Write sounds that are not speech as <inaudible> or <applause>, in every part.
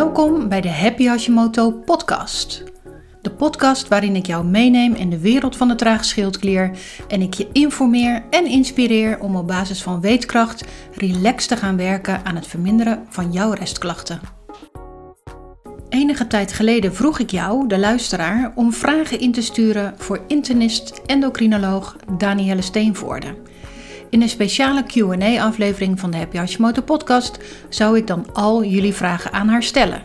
Welkom bij de Happy Hashimoto podcast. De podcast waarin ik jou meeneem in de wereld van de trage schildklier en ik je informeer en inspireer om op basis van weetkracht relaxed te gaan werken aan het verminderen van jouw restklachten. Enige tijd geleden vroeg ik jou, de luisteraar, om vragen in te sturen voor internist endocrinoloog Danielle Steenvoorde. In een speciale QA-aflevering van de Happy Hashimoto podcast zou ik dan al jullie vragen aan haar stellen.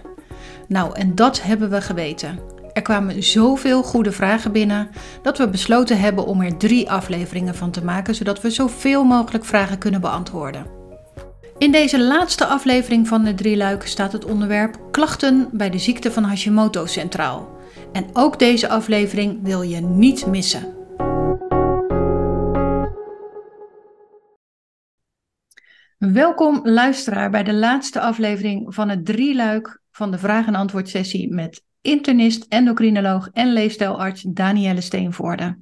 Nou, en dat hebben we geweten. Er kwamen zoveel goede vragen binnen dat we besloten hebben om er drie afleveringen van te maken, zodat we zoveel mogelijk vragen kunnen beantwoorden. In deze laatste aflevering van de drie luiken staat het onderwerp klachten bij de ziekte van Hashimoto centraal. En ook deze aflevering wil je niet missen. Welkom luisteraar bij de laatste aflevering van het drieluik van de vraag- en antwoord sessie met internist, endocrinoloog en leefstijlarts Danielle Steenvoorde.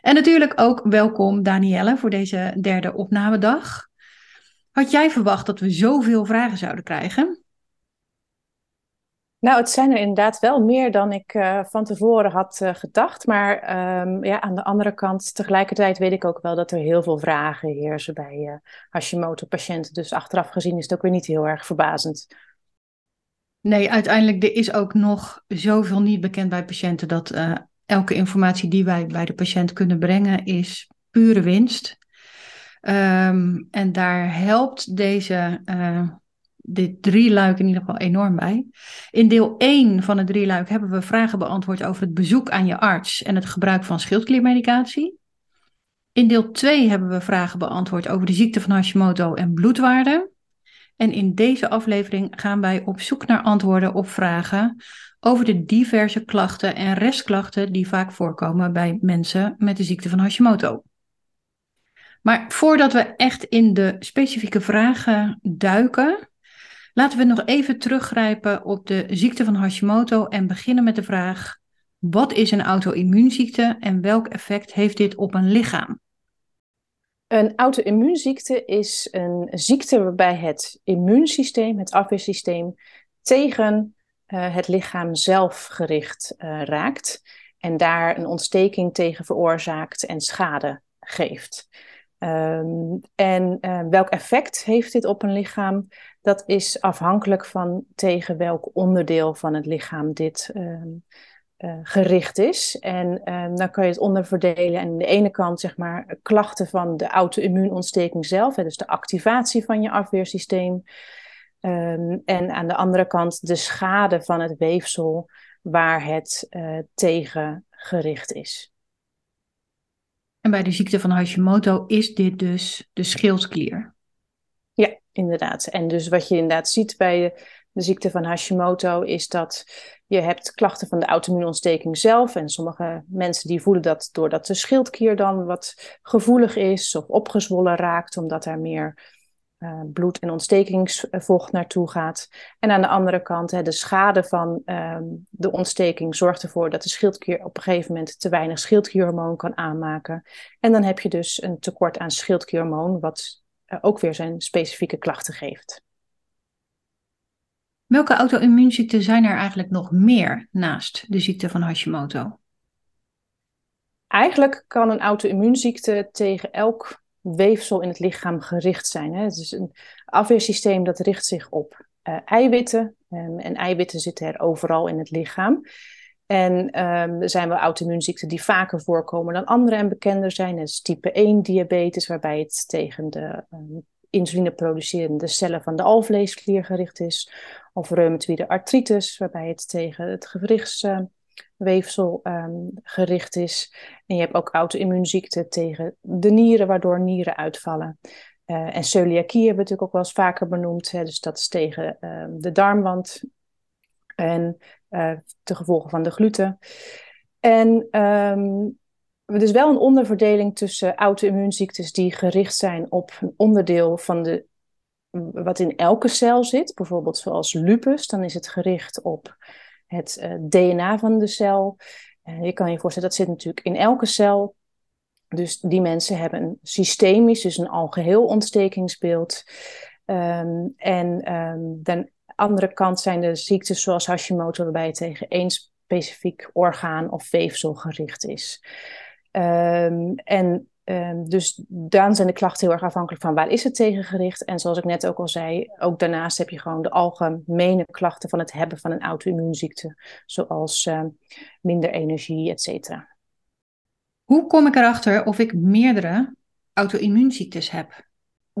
En natuurlijk ook welkom Danielle voor deze derde opnamedag. Had jij verwacht dat we zoveel vragen zouden krijgen? Nou, het zijn er inderdaad wel meer dan ik uh, van tevoren had uh, gedacht. Maar um, ja, aan de andere kant, tegelijkertijd weet ik ook wel dat er heel veel vragen heersen bij uh, Hashimoto-patiënten. Dus achteraf gezien is het ook weer niet heel erg verbazend. Nee, uiteindelijk er is ook nog zoveel niet bekend bij patiënten dat elke informatie die wij bij de patiënt kunnen brengen is pure winst. Um, en daar helpt deze dit drieluik in ieder geval enorm bij. In deel 1 van het drieluik hebben we vragen beantwoord over het bezoek aan je arts en het gebruik van schildkliermedicatie. In deel 2 hebben we vragen beantwoord over de ziekte van Hashimoto en bloedwaarden. En in deze aflevering gaan wij op zoek naar antwoorden op vragen over de diverse klachten en restklachten die vaak voorkomen bij mensen met de ziekte van Hashimoto. Maar voordat we echt in de specifieke vragen duiken, Laten we nog even teruggrijpen op de ziekte van Hashimoto en beginnen met de vraag: wat is een auto-immuunziekte en welk effect heeft dit op een lichaam? Een auto-immuunziekte is een ziekte waarbij het immuunsysteem, het afweersysteem, tegen uh, het lichaam zelf gericht uh, raakt en daar een ontsteking tegen veroorzaakt en schade geeft. Um, en uh, welk effect heeft dit op een lichaam? Dat is afhankelijk van tegen welk onderdeel van het lichaam dit uh, uh, gericht is. En ehm, dan kan je het onderverdelen. En aan de ene kant zeg maar klachten van de auto-immuunontsteking zelf, hè, dus de activatie van je afweersysteem. Um, en aan de andere kant de schade van het weefsel waar het tegen gericht is. En bij de ziekte van Hashimoto is dit dus de schildklier. Inderdaad. En dus wat je inderdaad ziet bij de, ziekte van Hashimoto is dat je hebt klachten van de auto-immuunontsteking zelf. En sommige mensen die voelen dat doordat de schildklier dan wat gevoelig is of opgezwollen raakt, omdat er meer uh, bloed- en ontstekingsvocht naartoe gaat. En aan de andere kant, hè, de schade van uh, de ontsteking zorgt ervoor dat de schildklier op een gegeven moment te weinig schildklierhormoon kan aanmaken. En dan heb je dus een tekort aan schildklierhormoon, wat ook weer zijn specifieke klachten geeft. Welke auto-immuunziekten zijn er eigenlijk nog meer naast de ziekte van Hashimoto? Eigenlijk kan een auto-immuunziekte tegen elk weefsel in het lichaam gericht zijn. Hè. Het is een afweersysteem dat richt zich op uh, eiwitten. Um, en eiwitten zitten er overal in het lichaam. En um, er zijn wel auto-immuunziekten die vaker voorkomen dan andere en bekender zijn. Dat is type 1 diabetes, waarbij het tegen de um, insulineproducerende cellen van de alvleesklier gericht is. Of reumatoïde artritis, waarbij het tegen het gewrichts weefsel um, gericht is. En je hebt ook auto-immuunziekten tegen de nieren, waardoor nieren uitvallen. Uh, en celiakie hebben we natuurlijk ook wel eens vaker benoemd. Hè, dus dat is tegen de darmwand en uh, de gevolgen van de gluten. En um, is wel een onderverdeling tussen auto-immuunziektes die gericht zijn op een onderdeel van de wat in elke cel zit, bijvoorbeeld zoals lupus, dan is het gericht op het uh, DNA van de cel. Je kan je voorstellen, dat zit natuurlijk in elke cel. Dus die mensen hebben een systemisch, dus een algeheel ontstekingsbeeld. Um, en um, dan Andere kant zijn de ziektes zoals Hashimoto, waarbij het tegen één specifiek orgaan of weefsel gericht is. Um, en um, dus dan zijn de klachten heel erg afhankelijk van waar is het tegen gericht. En zoals ik net ook al zei, ook daarnaast heb je gewoon de algemene klachten van het hebben van een auto-immuunziekte, zoals uh, minder energie, et cetera. Hoe kom ik erachter of ik meerdere auto-immuunziektes heb?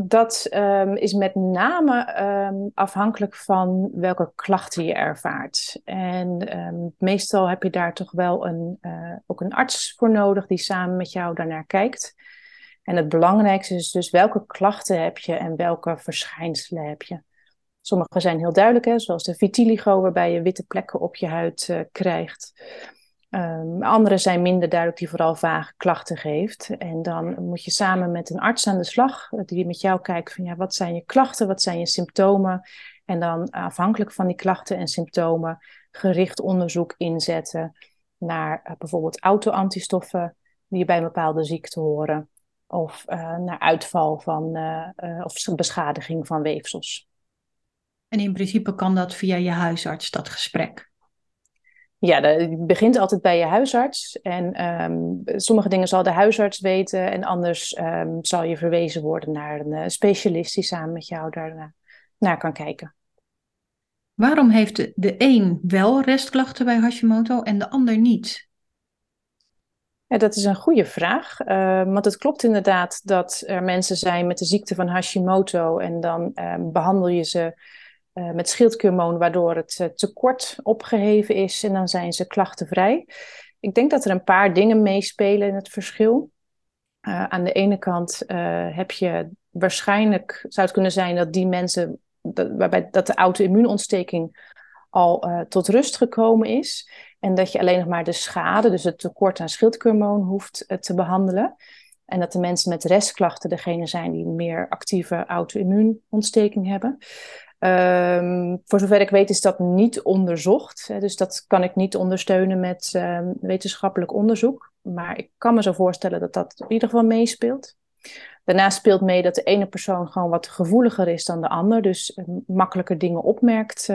Dat um, is met name um, afhankelijk van welke klachten je ervaart. En um, meestal heb je daar toch wel een, uh, ook een arts voor nodig die samen met jou daarnaar kijkt. En het belangrijkste is dus welke klachten heb je en welke verschijnselen heb je. Sommige zijn heel duidelijk, hè, zoals de vitiligo, waarbij je witte plekken op je huid uh, krijgt. Um, andere zijn minder duidelijk, die vooral vage klachten geeft. En dan moet je samen met een arts aan de slag, eh, die met jou kijkt van ja, wat zijn je klachten, wat zijn je symptomen. En dan afhankelijk van die klachten en symptomen gericht onderzoek inzetten naar uh, bijvoorbeeld auto-antistoffen die bij een bepaalde ziekte horen. Of uh, naar uitval van of beschadiging van weefsels. En in principe kan dat via je huisarts, dat gesprek? Ja, het begint altijd bij je huisarts. En um, sommige dingen zal de huisarts weten en anders um, zal je verwezen worden naar een uh, specialist die samen met jou daar naar kan kijken. Waarom heeft de, de een wel restklachten bij Hashimoto en de ander niet? Ja, dat is een goede vraag. Uh, want het klopt inderdaad dat er mensen zijn met de ziekte van Hashimoto en dan behandel je ze uh, met schildklierhormoon, waardoor het uh, tekort opgeheven is en dan zijn ze klachtenvrij. Ik denk dat er een paar dingen meespelen in het verschil. Uh, aan de ene kant heb je waarschijnlijk, zou het kunnen zijn dat die mensen, dat, waarbij dat de auto-immuunontsteking al tot rust gekomen is. En dat je alleen nog maar de schade, dus het tekort aan schildklierhormoon, hoeft te behandelen. En dat de mensen met restklachten degene zijn die meer actieve auto-immuunontsteking hebben. Um, voor zover ik weet is dat niet onderzocht. Dus dat kan ik niet ondersteunen met um, wetenschappelijk onderzoek. Maar ik kan me zo voorstellen dat dat in ieder geval meespeelt. Daarnaast speelt mee dat de ene persoon gewoon wat gevoeliger is dan de ander. Dus uh, makkelijker dingen opmerkt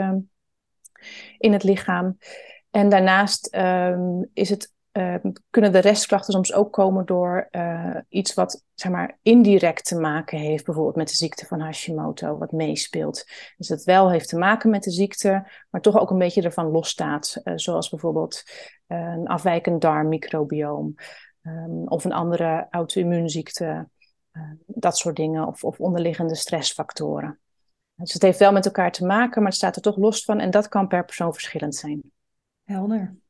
in het lichaam. En daarnaast is het uh, kunnen de restklachten soms ook komen door uh, iets wat zeg maar, indirect te maken heeft, bijvoorbeeld met de ziekte van Hashimoto, wat meespeelt. Dus dat wel heeft te maken met de ziekte, maar toch ook een beetje ervan losstaat, uh, zoals bijvoorbeeld een afwijkend darmmicrobioom um, of een andere auto-immuunziekte, dat soort dingen, of, of onderliggende stressfactoren. Dus het heeft wel met elkaar te maken, maar het staat er toch los van en dat kan per persoon verschillend zijn. Helder.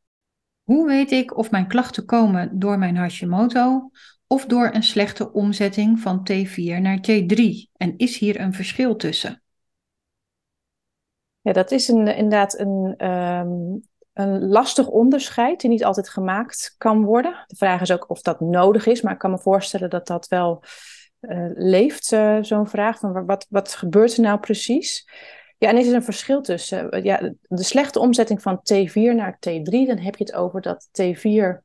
Hoe weet ik of mijn klachten komen door mijn Hashimoto of door een slechte omzetting van T4 naar T3? En is hier een verschil tussen? Ja, dat is een, inderdaad een, um, een lastig onderscheid die niet altijd gemaakt kan worden. De vraag is ook of dat nodig is, maar ik kan me voorstellen dat dat wel uh, leeft, uh, zo'n vraag van wat, wat gebeurt er nou precies? Ja, en er is een verschil tussen. Eh, ja, de slechte omzetting van T4 naar T3, dan heb je het over dat T4 uh,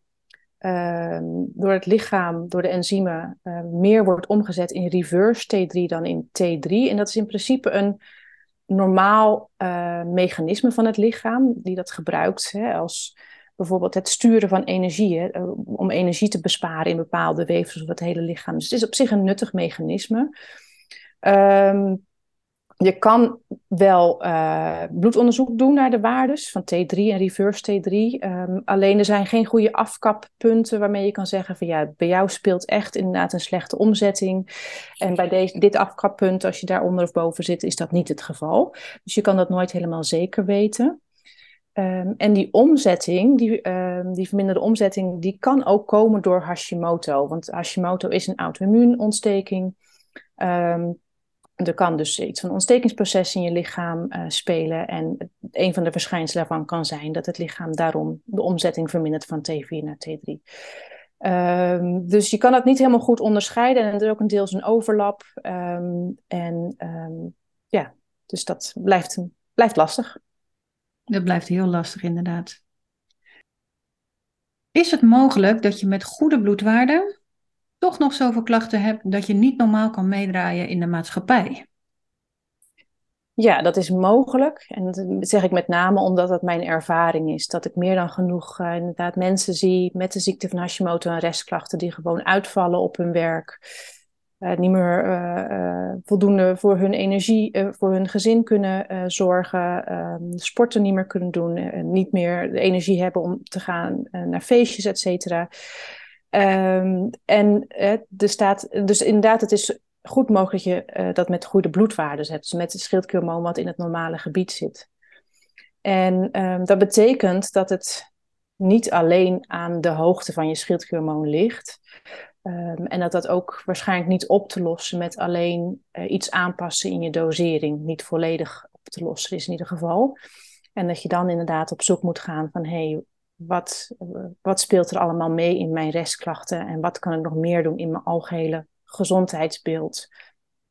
ehm, door het lichaam, door de enzymen, uh, meer wordt omgezet in reverse T3 dan in T3. En dat is in principe een normaal uh, mechanisme van het lichaam, die dat gebruikt hè, als bijvoorbeeld het sturen van energie, hè, om energie te besparen in bepaalde weefsels of het hele lichaam. Dus het is op zich een nuttig mechanisme. Um, je kan wel uh, bloedonderzoek doen naar de waardes van T3 en reverse T3. Um, ehm, alleen er zijn geen goede afkappunten waarmee je kan zeggen van ja, bij jou speelt echt inderdaad een slechte omzetting. En bij deze, dit afkappunt, als je daar onder of boven zit, is dat niet het geval. Dus je kan dat nooit helemaal zeker weten. Um, en die omzetting, die, um, die verminderde omzetting, die kan ook komen door Hashimoto. Want Hashimoto is een auto-immuunontsteking. Um, er kan dus iets van ontstekingsproces in je lichaam uh, spelen. En een van de verschijnselen daarvan kan zijn dat het lichaam daarom de omzetting vermindert van T4 naar T3. Um, ehm, dus je kan het niet helemaal goed onderscheiden. En er is ook een deels een overlap. Um, en um, ja, dus dat blijft, blijft lastig. Dat blijft heel lastig, inderdaad. Is het mogelijk dat je met goede bloedwaarden toch nog zoveel klachten hebt dat je niet normaal kan meedraaien in de maatschappij? Ja, dat is mogelijk. En dat zeg ik met name omdat dat mijn ervaring is. Dat ik meer dan genoeg uh, inderdaad mensen zie met de ziekte van Hashimoto en restklachten die gewoon uitvallen op hun werk. Uh, niet meer uh, voldoende voor hun energie, voor hun gezin kunnen zorgen, ehm, sporten niet meer kunnen doen, niet meer de energie hebben om te gaan naar feestjes, et cetera. Um, en er staat, dus inderdaad, het is goed mogelijk dat je uh, dat met goede bloedwaarden hebt. Dus met de schildklierhormoon wat in het normale gebied zit. En um, dat betekent dat het niet alleen aan de hoogte van je schildklierhormoon ligt. Um, en dat dat ook waarschijnlijk niet op te lossen met alleen uh, iets aanpassen in je dosering. Niet volledig op te lossen is in ieder geval. En dat je dan inderdaad op zoek moet gaan van hé, hey, wat, wat speelt er allemaal mee in mijn restklachten en wat kan ik nog meer doen in mijn algehele gezondheidsbeeld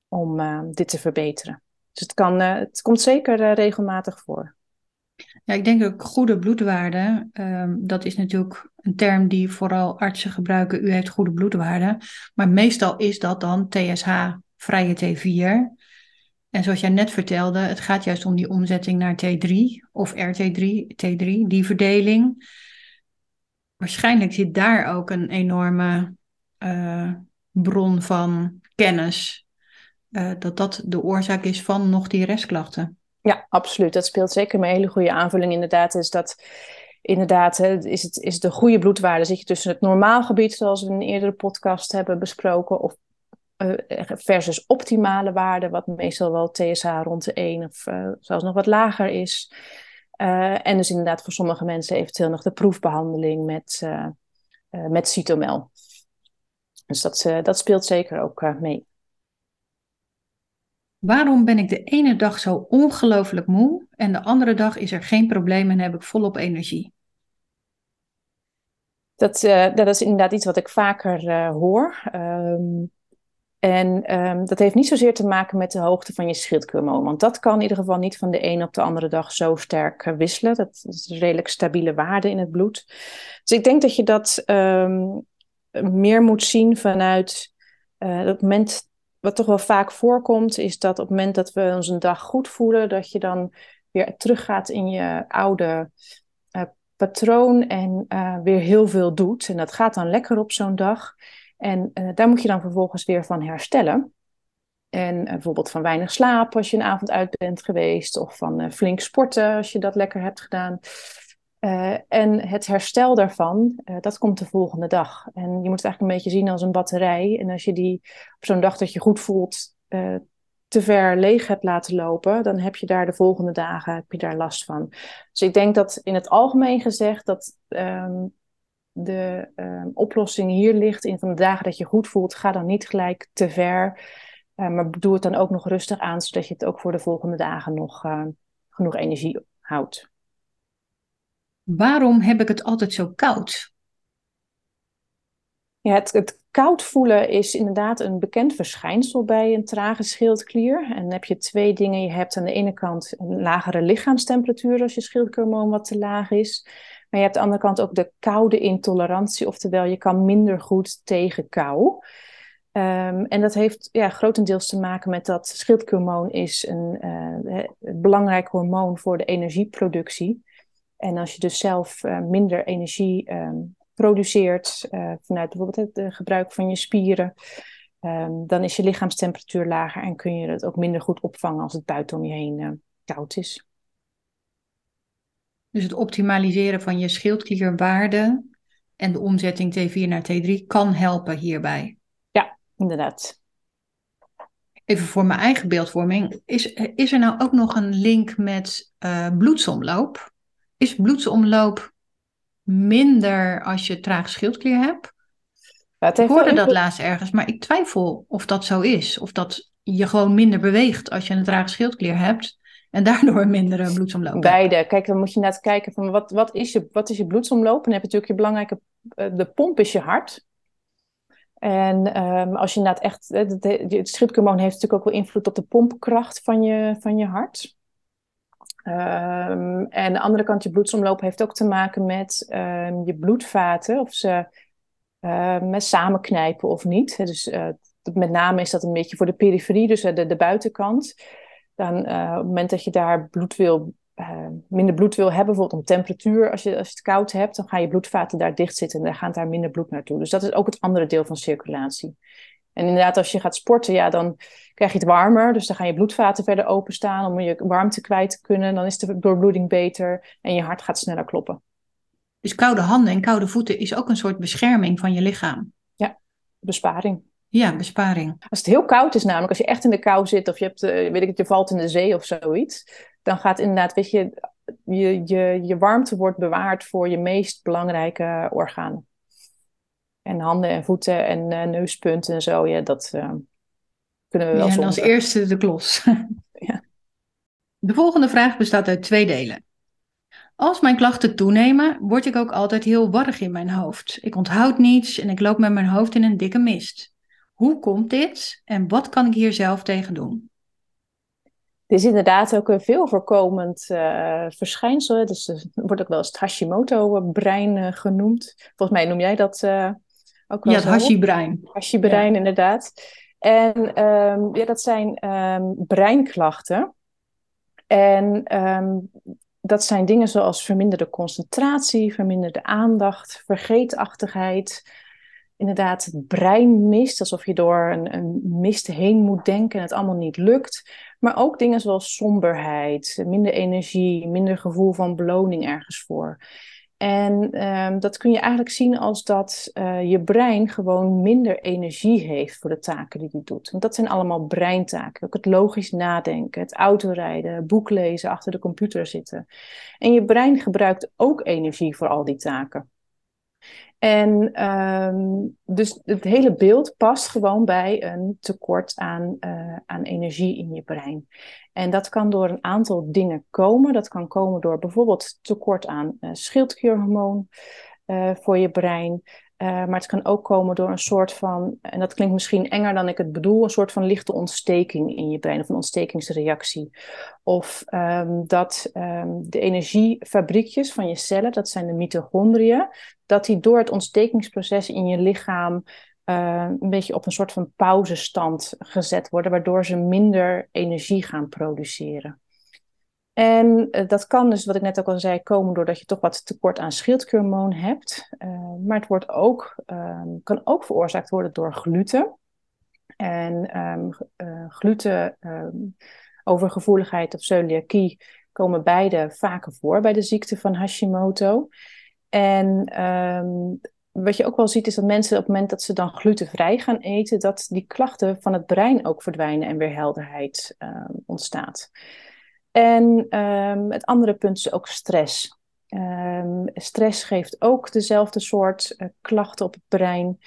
om uh, dit te verbeteren. Dus het, kan, uh, het komt zeker regelmatig voor. Ja, ik denk ook goede bloedwaarden. Um, dat is natuurlijk een term die vooral artsen gebruiken. U heeft goede bloedwaarden. Maar meestal is dat dan TSH, vrije T4. En zoals jij net vertelde, het gaat juist om die omzetting naar T3 of RT3, T3, die verdeling. Waarschijnlijk zit daar ook een enorme uh, bron van kennis. Uh, dat dat de oorzaak is van nog die restklachten. Ja, absoluut. Dat speelt zeker een hele goede aanvulling. Inderdaad, is dat inderdaad, is, het, is de goede bloedwaarde. Zit je tussen het normaal gebied, zoals we in een eerdere podcast hebben besproken, of versus optimale waarde, wat meestal wel TSH rond de 1 of uh, zelfs nog wat lager is. Uh, en dus inderdaad voor sommige mensen eventueel nog de proefbehandeling met, met cytomel. Dus dat, uh, dat speelt zeker ook uh, mee. Waarom ben ik de ene dag zo ongelooflijk moe en de andere dag is er geen probleem en heb ik volop energie? Dat, uh, dat is inderdaad iets wat ik vaker hoor. Um, en um, dat heeft niet zozeer te maken met de hoogte van je schildklierhormoon. Want dat kan in ieder geval niet van de ene op de andere dag zo sterk wisselen. Dat is een redelijk stabiele waarde in het bloed. Dus ik denk dat je dat um, meer moet zien vanuit uh, het moment. Wat toch wel vaak voorkomt, is dat op het moment dat we ons een dag goed voelen, dat je dan weer teruggaat in je oude uh, patroon en weer heel veel doet. En dat gaat dan lekker op zo'n dag. En daar moet je dan vervolgens weer van herstellen. En bijvoorbeeld van weinig slaap als je een avond uit bent geweest, of van flink sporten als je dat lekker hebt gedaan. En het herstel daarvan, dat komt de volgende dag. En je moet het eigenlijk een beetje zien als een batterij. En als je die op zo'n dag dat je goed voelt te ver leeg hebt laten lopen, dan heb je daar de volgende dagen heb je daar last van. Dus ik denk dat in het algemeen gezegd dat um, de um, oplossing hier ligt in van de dagen dat je goed voelt, ga dan niet gelijk te ver. maar doe het dan ook nog rustig aan, zodat je het ook voor de volgende dagen nog genoeg energie houdt. Waarom heb ik het altijd zo koud? Ja, het, het, koud voelen is inderdaad een bekend verschijnsel bij een trage schildklier. En dan heb je twee dingen. Je hebt aan de ene kant een lagere lichaamstemperatuur als je schildklierhormoon wat te laag is. Maar je hebt aan de andere kant ook de koude intolerantie, oftewel je kan minder goed tegen kou. Um, en dat heeft ja, grotendeels te maken met dat schildklierhormoon is een uh, belangrijk hormoon voor de energieproductie. En als je dus zelf uh, minder energie um, produceert uh, vanuit bijvoorbeeld het gebruik van je spieren, um, dan is je lichaamstemperatuur lager en kun je het ook minder goed opvangen als het buiten om je heen koud is. Dus het optimaliseren van je schildklierwaarde en de omzetting T4 naar T3 kan helpen hierbij. Ja, inderdaad. Even voor mijn eigen beeldvorming. Is, is er nou ook nog een link met bloedsomloop? is bloedsomloop minder als je traag schildklier hebt? Ja, ik hoorde dat laatst ergens, maar ik twijfel of dat zo is. Of dat je gewoon minder beweegt als je een traag schildklier hebt en daardoor een mindere bloedsomloop Beide. Kijk, dan moet je net kijken van wat, wat, is je, wat is je bloedsomloop? En dan heb je natuurlijk je belangrijke, eh, de pomp is je hart. En um, als je inderdaad echt, het, het schildklierhormoon heeft natuurlijk ook wel invloed op de pompkracht van je, van je hart. Um, en de andere kant, je bloedsomloop heeft ook te maken met um, je bloedvaten, of ze met samenknijpen of niet. Dus met name is dat een beetje voor de periferie, dus de, de buitenkant. Dan op het moment dat je daar bloed wil, minder bloed wil hebben, bijvoorbeeld om temperatuur, als je, als je het koud hebt, dan gaan je bloedvaten daar dicht zitten en dan gaat daar minder bloed naartoe. Dus dat is ook het andere deel van circulatie. En inderdaad, als je gaat sporten, ja, dan krijg je het warmer. Dus dan gaan je bloedvaten verder openstaan om je warmte kwijt te kunnen. Dan is de doorbloeding beter en je hart gaat sneller kloppen. Dus koude handen en koude voeten is ook een soort bescherming van je lichaam. Ja, besparing. Ja, besparing. Als het heel koud is namelijk, als je echt in de kou zit of je, hebt, eh, weet ik het, je valt in de zee of zoiets, dan gaat inderdaad, weet je, je, je, je warmte wordt bewaard voor je meest belangrijke organen. En handen en voeten en uh, neuspunten en zo, ja, dat uh, kunnen we wel ja, En als eerste de klos. <laughs> ja. De volgende vraag bestaat uit twee delen. Als mijn klachten toenemen, word ik ook altijd heel warrig in mijn hoofd. Ik onthoud niets en ik loop met mijn hoofd in een dikke mist. Hoe komt dit en wat kan ik hier zelf tegen doen? Dit is inderdaad ook een veel voorkomend uh, verschijnsel. Dus het wordt ook wel eens het Hashimoto-brein genoemd. Volgens mij noem jij dat ook wel ja, het Hashi-brein. Hashi-brein, inderdaad. En um, ja, dat zijn um, breinklachten. En um, dat zijn dingen zoals verminderde concentratie, verminderde aandacht, vergeetachtigheid. Inderdaad, het brein mist, alsof je door een, een mist heen moet denken en het allemaal niet lukt. Maar ook dingen zoals somberheid, minder energie, minder gevoel van beloning ergens voor. En um, dat kun je eigenlijk zien als dat uh, je brein gewoon minder energie heeft voor de taken die het doet. Want dat zijn allemaal breintaken. Ook het logisch nadenken, het autorijden, boek lezen, achter de computer zitten. En je brein gebruikt ook energie voor al die taken. En um, dus het hele beeld past gewoon bij een tekort aan, uh, aan energie in je brein. En dat kan door een aantal dingen komen. Dat kan komen door bijvoorbeeld tekort aan uh, schildklierhormoon uh, voor je brein. Uh, maar het kan ook komen door een soort van, en dat klinkt misschien enger dan ik het bedoel, een soort van lichte ontsteking in je brein of een ontstekingsreactie. Of um, dat um, de energiefabriekjes van je cellen, dat zijn de mitochondriën, dat die door het ontstekingsproces in je lichaam uh, een beetje op een soort van pauzestand gezet worden, waardoor ze minder energie gaan produceren. En uh, dat kan dus, wat ik net ook al zei, komen doordat je toch wat tekort aan schildklierhormoon hebt. Uh, maar het wordt ook, um, kan ook veroorzaakt worden door gluten. En um, gluten, um, overgevoeligheid of celiakie komen beide vaker voor bij de ziekte van Hashimoto. En wat je ook wel ziet is dat mensen op het moment dat ze dan glutenvrij gaan eten, dat die klachten van het brein ook verdwijnen en weer helderheid ontstaat. En um, het andere punt is ook stress. Um, stress geeft ook dezelfde soort uh, klachten op het brein.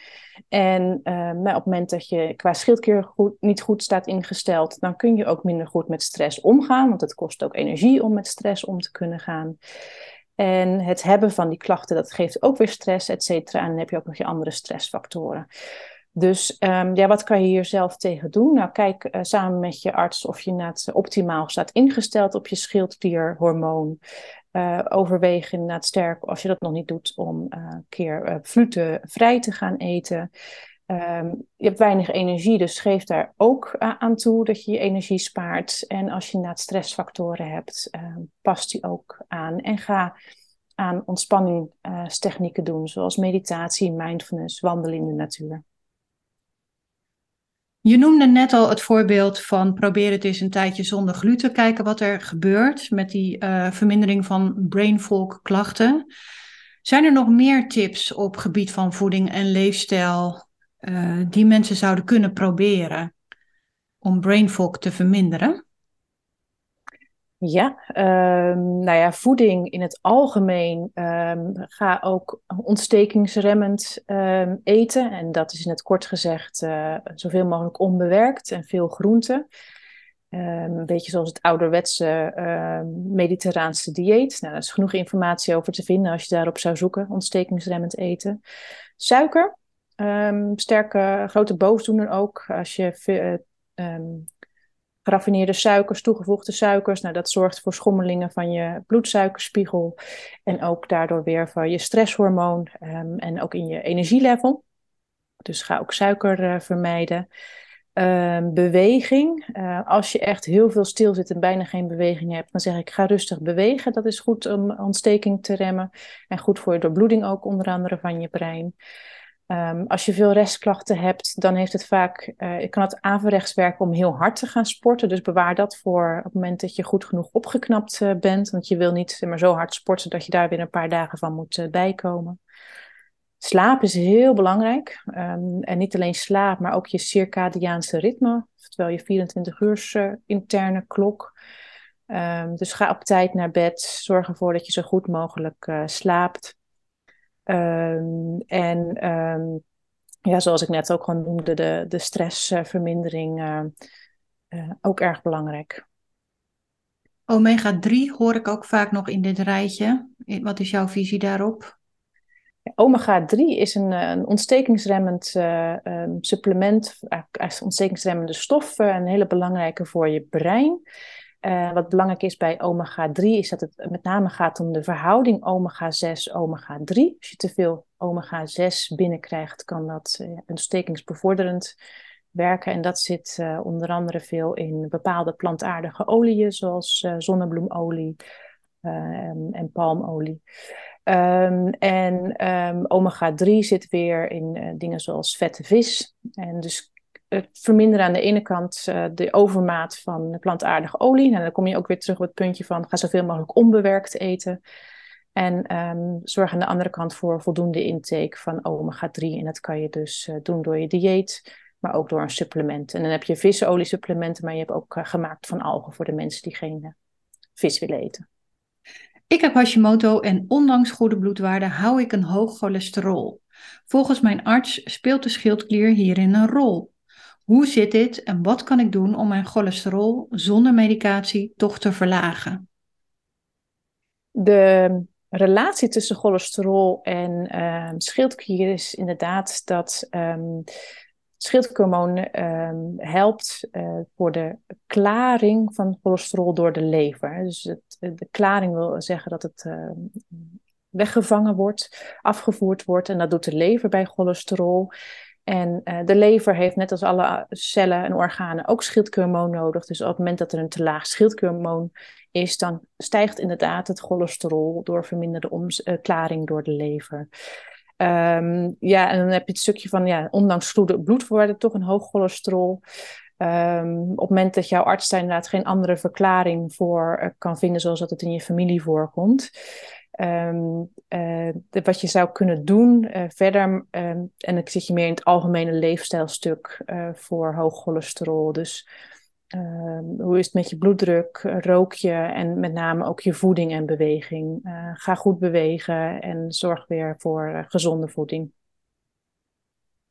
En uh, op het moment dat je qua schildklier goed, niet goed staat ingesteld, dan kun je ook minder goed met stress omgaan, want het kost ook energie om met stress om te kunnen gaan. En het hebben van die klachten, dat geeft ook weer stress, et cetera. En dan heb je ook nog je andere stressfactoren. Dus um, ja, wat kan je hier zelf tegen doen? Nou, kijk uh, samen met je arts of je net optimaal staat ingesteld op je schildklierhormoon. Uh, overweeg inderdaad sterk, als je dat nog niet doet, om uh, een keer uh, vrij te gaan eten. Um, je hebt weinig energie, dus geef daar ook aan toe dat je je energie spaart. En als je inderdaad stressfactoren hebt, pas die ook aan. En ga aan ontspanningstechnieken doen, zoals meditatie, mindfulness, wandelen in de natuur. Je noemde net al het voorbeeld van probeer het eens een tijdje zonder gluten, kijken wat er gebeurt met die uh, vermindering van brain fog klachten. Zijn er nog meer tips op gebied van voeding en leefstijl uh, die mensen zouden kunnen proberen om brain fog te verminderen? Ja, um, nou ja, voeding in het algemeen. Um, ga ook ontstekingsremmend um, eten. En dat is in het kort gezegd uh, zoveel mogelijk onbewerkt en veel groenten. een beetje zoals het ouderwetse mediterraanse dieet. Nou, daar is genoeg informatie over te vinden als je daarop zou zoeken. Ontstekingsremmend eten. Suiker, sterke grote boosdoener ook. Als je geraffineerde suikers, toegevoegde suikers. Nou, dat zorgt voor schommelingen van je bloedsuikerspiegel en ook daardoor weer voor je stresshormoon um, en ook in je energielevel. Dus ga ook suiker uh, vermijden. Ehm, beweging. Uh, als je echt heel veel stil zit en bijna geen beweging hebt, dan zeg ik ga rustig bewegen. Dat is goed om ontsteking te remmen en goed voor je doorbloeding ook onder andere van je brein. Um, als je veel restklachten hebt, dan heeft het vaak, uh, kan het averechts werken om heel hard te gaan sporten. Dus bewaar dat voor op het moment dat je goed genoeg opgeknapt uh, bent. Want je wil niet maar zo hard sporten dat je daar weer een paar dagen van moet uh, bijkomen. Slaap is heel belangrijk. Um, en niet alleen slaap, maar ook je circadiaanse ritme. Oftewel je 24 uur interne klok. Um, dus ga op tijd naar bed. Zorg ervoor dat je zo goed mogelijk slaapt. Um, en um, ja, zoals ik net ook gewoon noemde, de, de stressvermindering uh, uh, ook erg belangrijk. Omega 3 hoor ik ook vaak nog in dit rijtje. Wat is jouw visie daarop? Omega 3 is een, een ontstekingsremmend uh, um, supplement, eigenlijk ontstekingsremmende stof, een hele belangrijke voor je brein. Uh, wat belangrijk is bij omega-3 is dat het met name gaat om de verhouding omega-6, omega-3. Als je te veel omega-6 binnenkrijgt, kan dat uh, ontstekingsbevorderend werken. En dat zit uh, onder andere veel in bepaalde plantaardige oliën, zoals zonnebloemolie en palmolie. Um, en um, omega-3 zit weer in dingen zoals vette vis. En dus het verminderen aan de ene kant uh, de overmaat van plantaardige olie. Nou, dan kom je ook weer terug op het puntje van ga zoveel mogelijk onbewerkt eten. En um, zorg aan de andere kant voor voldoende intake van omega-3. En dat kan je dus uh, doen door je dieet, maar ook door een supplement. En dan heb je visolie-supplementen, maar je hebt ook gemaakt van algen voor de mensen die geen vis willen eten. Ik heb Hashimoto en ondanks goede bloedwaarden hou ik een hoog cholesterol. Volgens mijn arts speelt de schildklier hierin een rol. Hoe zit dit en wat kan ik doen om mijn cholesterol zonder medicatie toch te verlagen? De relatie tussen cholesterol en um, schildklier is inderdaad dat um, schildklierhormoon um, helpt uh, voor de klaring van cholesterol door de lever. Dus het, de klaring wil zeggen dat het weggevangen wordt, afgevoerd wordt en dat doet de lever bij cholesterol. En uh, de lever heeft net als alle cellen en organen ook schildklierhormoon nodig. Dus op het moment dat er een te laag schildklierhormoon is, dan stijgt inderdaad het cholesterol door verminderde omklaring door de lever. Um, ja, en dan heb je het stukje van, ja, ondanks goede bloedvoorwaarden, toch een hoog cholesterol. Um, op het moment dat jouw arts daar inderdaad geen andere verklaring voor uh, kan vinden, zoals dat het in je familie voorkomt, Um, uh, wat je zou kunnen doen uh, verder, um, en ik zit je meer in het algemene leefstijlstuk uh, voor hoog cholesterol. Dus um, hoe is het met je bloeddruk? Rook je en met name ook je voeding en beweging. ga goed bewegen en zorg weer voor gezonde voeding.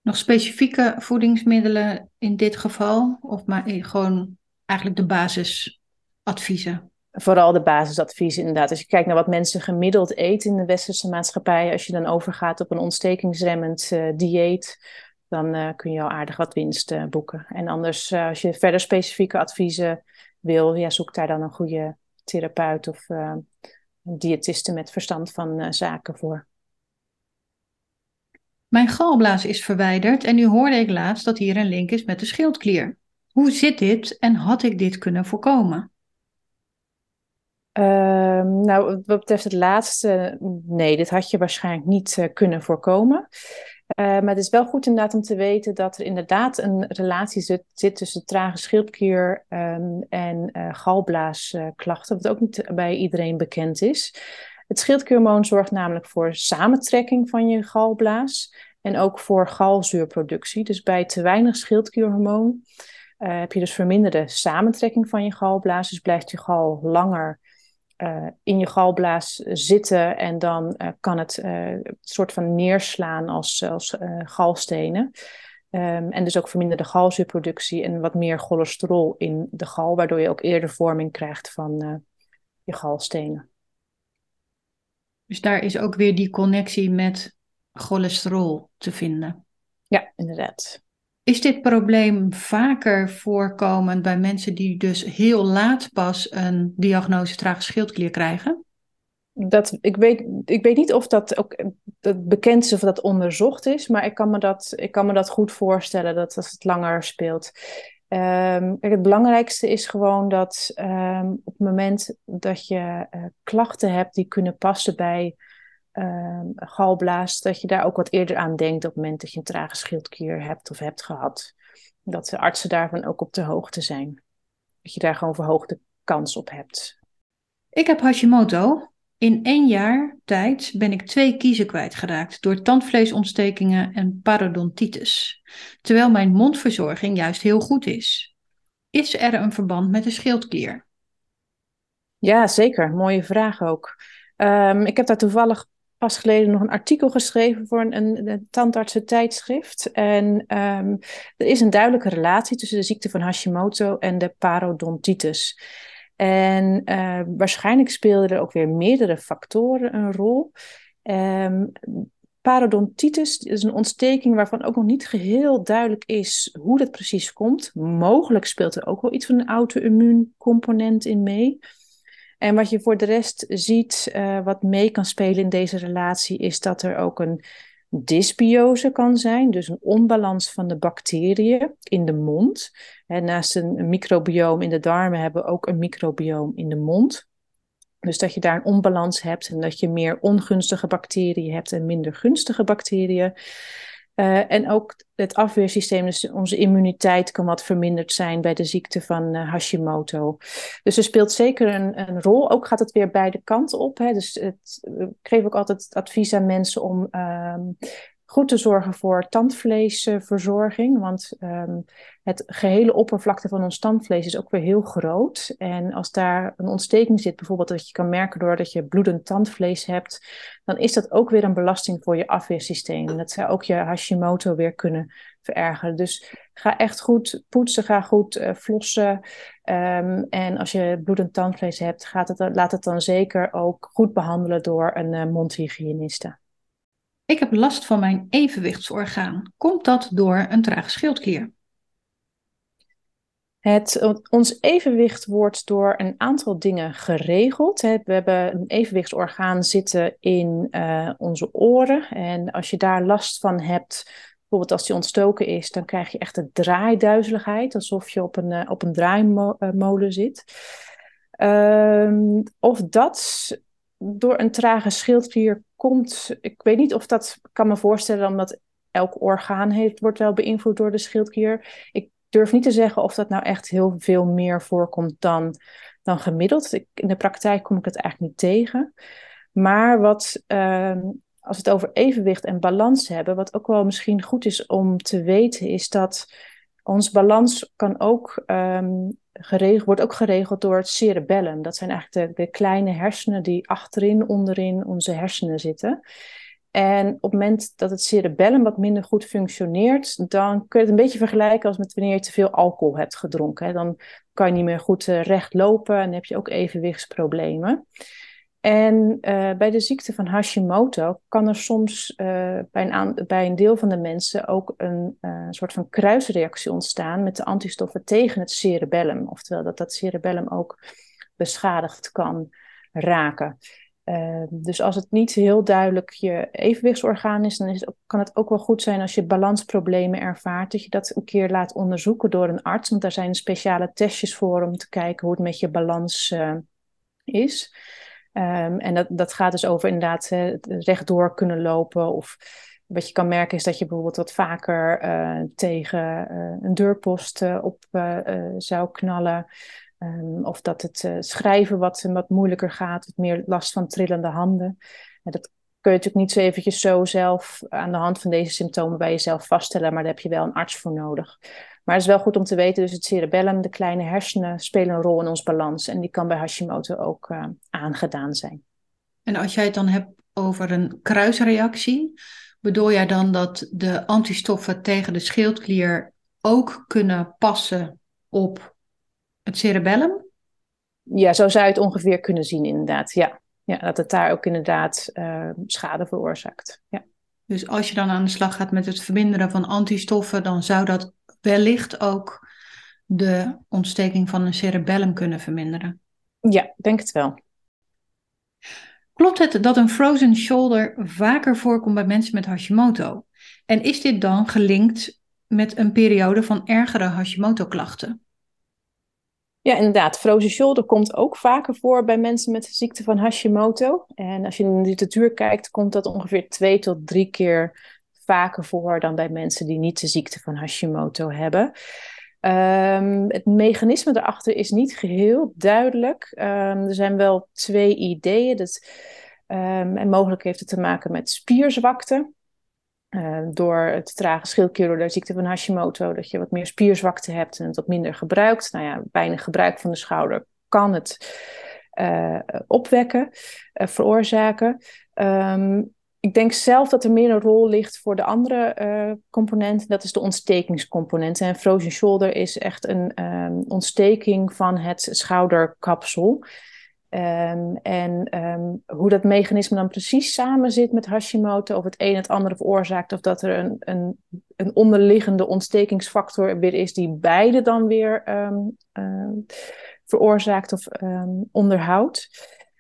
Nog specifieke voedingsmiddelen in dit geval? Of maar gewoon eigenlijk de basisadviezen? Vooral de basisadviezen inderdaad. Als je kijkt naar wat mensen gemiddeld eten in de westerse maatschappij, als je dan overgaat op een ontstekingsremmend uh, dieet, dan uh, kun je al aardig wat winst uh, boeken. En anders, als je verder specifieke adviezen wil, ja, zoek daar dan een goede therapeut of een diëtiste met verstand van zaken voor. Mijn galblaas is verwijderd en nu hoorde ik laatst dat hier een link is met de schildklier. Hoe zit dit en had ik dit kunnen voorkomen? Ehm, nou, wat betreft het laatste, nee, dit had je waarschijnlijk niet uh, kunnen voorkomen. Uh, maar het is wel goed inderdaad om te weten dat er inderdaad een relatie zit, tussen trage schildklier um, en uh, galblaasklachten, wat ook niet bij iedereen bekend is. Het schildklierhormoon zorgt namelijk voor samentrekking van je galblaas en ook voor galzuurproductie. Dus bij te weinig schildklierhormoon heb je dus verminderde samentrekking van je galblaas, dus blijft je gal langer uh, in je galblaas zitten en dan uh, kan het uh, soort van neerslaan als, als galstenen. Um, en dus ook verminderde galzuurproductie en wat meer cholesterol in de gal, waardoor je ook eerder vorming krijgt van je galstenen. Dus daar is ook weer die connectie met cholesterol te vinden. Ja, inderdaad. Is dit probleem vaker voorkomend bij mensen die dus heel laat pas een diagnose trage schildklier krijgen? Dat, ik, weet, ik weet niet of dat ook bekend is of dat onderzocht is, maar ik kan me dat, ik kan me dat goed voorstellen dat als het langer speelt. Um, het belangrijkste is gewoon dat um, op het moment dat je uh, klachten hebt die kunnen passen bij um, galblaas, dat je daar ook wat eerder aan denkt op het moment dat je een trage schildklier hebt of hebt gehad. Dat de artsen daarvan ook op de hoogte zijn. Dat je daar gewoon verhoogde kans op hebt. Ik heb Hashimoto. In één jaar tijd ben ik twee kiezen kwijtgeraakt door tandvleesontstekingen en parodontitis, terwijl mijn mondverzorging juist heel goed is. Is er een verband met de schildklier? Ja, zeker. Mooie vraag ook. Um, ik heb daar toevallig pas geleden nog een artikel geschreven voor een, een, een tandartsentijdschrift. En um, er is een duidelijke relatie tussen de ziekte van Hashimoto en de parodontitis. En uh, waarschijnlijk speelden er ook weer meerdere factoren een rol. Um, parodontitis is een ontsteking waarvan ook nog niet geheel duidelijk is hoe dat precies komt. Mogelijk speelt er ook wel iets van een auto-immuuncomponent in mee. En wat je voor de rest ziet, uh, wat mee kan spelen in deze relatie, is dat er ook een dysbiose kan zijn, dus een onbalans van de bacteriën in de mond. En naast een, microbioom in de darmen hebben we ook een microbioom in de mond. Dus dat je daar een onbalans hebt en dat je meer ongunstige bacteriën hebt en minder gunstige bacteriën. Uh, en ook het afweersysteem, dus onze immuniteit kan wat verminderd zijn bij de ziekte van uh, Hashimoto. Dus er speelt zeker een, een, rol. Ook gaat het weer beide kanten op. Hè. Dus het, ik geef ook altijd advies aan mensen om uh, goed te zorgen voor tandvleesverzorging. Want um, het gehele oppervlakte van ons tandvlees is ook weer heel groot. En als daar een ontsteking zit, bijvoorbeeld dat je kan merken doordat je bloedend tandvlees hebt, dan is dat ook weer een belasting voor je afweersysteem. En dat zou ook je Hashimoto weer kunnen verergeren. Dus ga echt goed poetsen, ga goed uh, flossen. Um, en als je bloedend tandvlees hebt, gaat het, laat het dan zeker ook goed behandelen door een uh, mondhygiëniste. Ik heb last van mijn evenwichtsorgaan. Komt dat door een trage schildklier? Het, ons evenwicht wordt door een aantal dingen geregeld. We hebben een evenwichtsorgaan zitten in uh, onze oren. En als je daar last van hebt, bijvoorbeeld als die ontstoken is, dan krijg je echt een draaiduizeligheid, alsof je op een, uh, op een draaimolen zit. Uh, of dat door een trage schildklier komt. Ik weet niet of dat kan me voorstellen, omdat elk orgaan heeft, wordt wel beïnvloed door de schildklier. Ik durf niet te zeggen of dat nou echt heel veel meer voorkomt dan, dan gemiddeld. Ik, in de praktijk kom ik het eigenlijk niet tegen. Maar wat, uh, als we het over evenwicht en balans hebben, wat ook wel misschien goed is om te weten, is dat ons balans kan ook um, geregeld, wordt ook geregeld door het cerebellum. Dat zijn eigenlijk de, de, kleine hersenen die achterin, onderin onze hersenen zitten. En op het moment dat het cerebellum wat minder goed functioneert, dan kun je het een beetje vergelijken als met wanneer je te veel alcohol hebt gedronken. Dan kan je niet meer goed uh, recht lopen en heb je ook evenwichtsproblemen. En uh, bij de ziekte van Hashimoto kan er soms uh, bij, een bij, een deel van de mensen ook een uh, soort van kruisreactie ontstaan met de antistoffen tegen het cerebellum. Oftewel dat dat cerebellum ook beschadigd kan raken. dus als het niet heel duidelijk je evenwichtsorgaan is, dan is kan het ook wel goed zijn als je balansproblemen ervaart, dat je dat een keer laat onderzoeken door een arts. Want daar zijn speciale testjes voor om te kijken hoe het met je balans is. Um, en dat, dat gaat dus over inderdaad uh, rechtdoor kunnen lopen. Of wat je kan merken is dat je bijvoorbeeld wat vaker uh, tegen uh, een deurpost op zou knallen. Um, of dat het schrijven wat, wat moeilijker gaat, wat meer last van trillende handen. En dat kun je natuurlijk niet zo eventjes zo zelf aan de hand van deze symptomen bij jezelf vaststellen, maar daar heb je wel een arts voor nodig. Maar het is wel goed om te weten, dus het cerebellum, de kleine hersenen, spelen een rol in ons balans. En die kan bij Hashimoto ook uh, aangedaan zijn. En als jij het dan hebt over een kruisreactie, bedoel jij dan dat de antistoffen tegen de schildklier ook kunnen passen op het cerebellum? Ja, zo zou je het ongeveer kunnen zien, inderdaad. Ja, ja dat het daar ook inderdaad uh, schade veroorzaakt. Ja. Dus als je dan aan de slag gaat met het verminderen van antistoffen, dan zou dat wellicht ook de ontsteking van een cerebellum kunnen verminderen. Ja, denk het wel. Klopt het dat een frozen shoulder vaker voorkomt bij mensen met Hashimoto? En is dit dan gelinkt met een periode van ergere Hashimoto-klachten? Ja, inderdaad. Frozen shoulder komt ook vaker voor bij mensen met de ziekte van Hashimoto. En als je in de literatuur kijkt, komt dat ongeveer twee tot drie keer vaker voor dan bij mensen die niet de ziekte van Hashimoto hebben. Um, het mechanisme daarachter is niet geheel duidelijk. Um, er zijn wel twee ideeën. Dat, um, en mogelijk heeft het te maken met spierzwakte. Uh, door het trage schildklier, door de ziekte van Hashimoto, dat je wat meer spierzwakte hebt en het wat minder gebruikt. Nou ja, weinig gebruik van de schouder kan het uh, opwekken, uh, veroorzaken. Um, ik denk zelf dat er meer een rol ligt voor de andere component. Dat is de ontstekingscomponent. En frozen shoulder is echt een um, ontsteking van het schouderkapsel. Um, en um, hoe dat mechanisme dan precies samen zit met Hashimoto, of het een het andere veroorzaakt, of dat er een, een, een onderliggende ontstekingsfactor weer is die beide dan weer uh, veroorzaakt of onderhoudt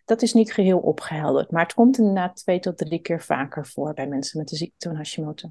dat is niet geheel opgehelderd. Maar het komt inderdaad twee tot drie keer vaker voor bij mensen met de ziekte van Hashimoto.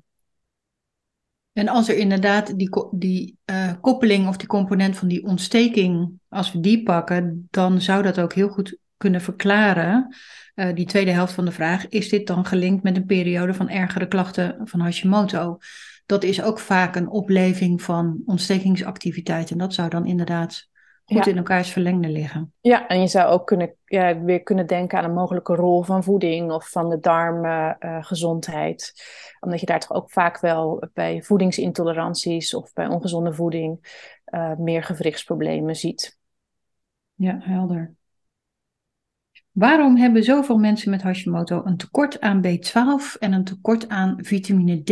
En als er inderdaad die, die uh, koppeling of die component van die ontsteking, als we die pakken, dan zou dat ook heel goed kunnen verklaren. Uh, die tweede helft van de vraag, is dit dan gelinkt met een periode van ergere klachten van Hashimoto? Dat is ook vaak een opleving van ontstekingsactiviteit. En dat zou dan inderdaad goed in elkaars verlengde liggen. Ja, en je zou ook kunnen, ja, weer kunnen denken aan een mogelijke rol van voeding of van de darmgezondheid. Uh, Omdat je daar toch ook vaak wel bij voedingsintoleranties of bij ongezonde voeding uh, meer gewrichtsproblemen ziet. Ja, helder. Waarom hebben zoveel mensen met Hashimoto een tekort aan B12 en een tekort aan vitamine D?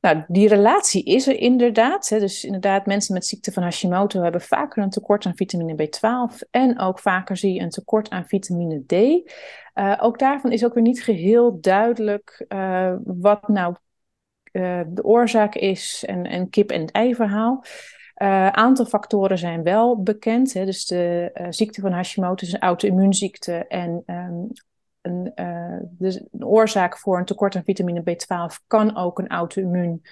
Nou, die relatie is er inderdaad. Hè. Dus inderdaad, mensen met ziekte van Hashimoto hebben vaker een tekort aan vitamine B12 en ook vaker zie je een tekort aan vitamine D. Uh, ook daarvan is ook weer niet geheel duidelijk uh, wat nou uh, de oorzaak is en, en kip-en-ei verhaal. Een aantal factoren zijn wel bekend. Hè. Dus de ziekte van Hashimoto is een auto-immuunziekte en um, een, uh, dus een oorzaak voor een tekort aan vitamine B12 kan ook een auto-immuun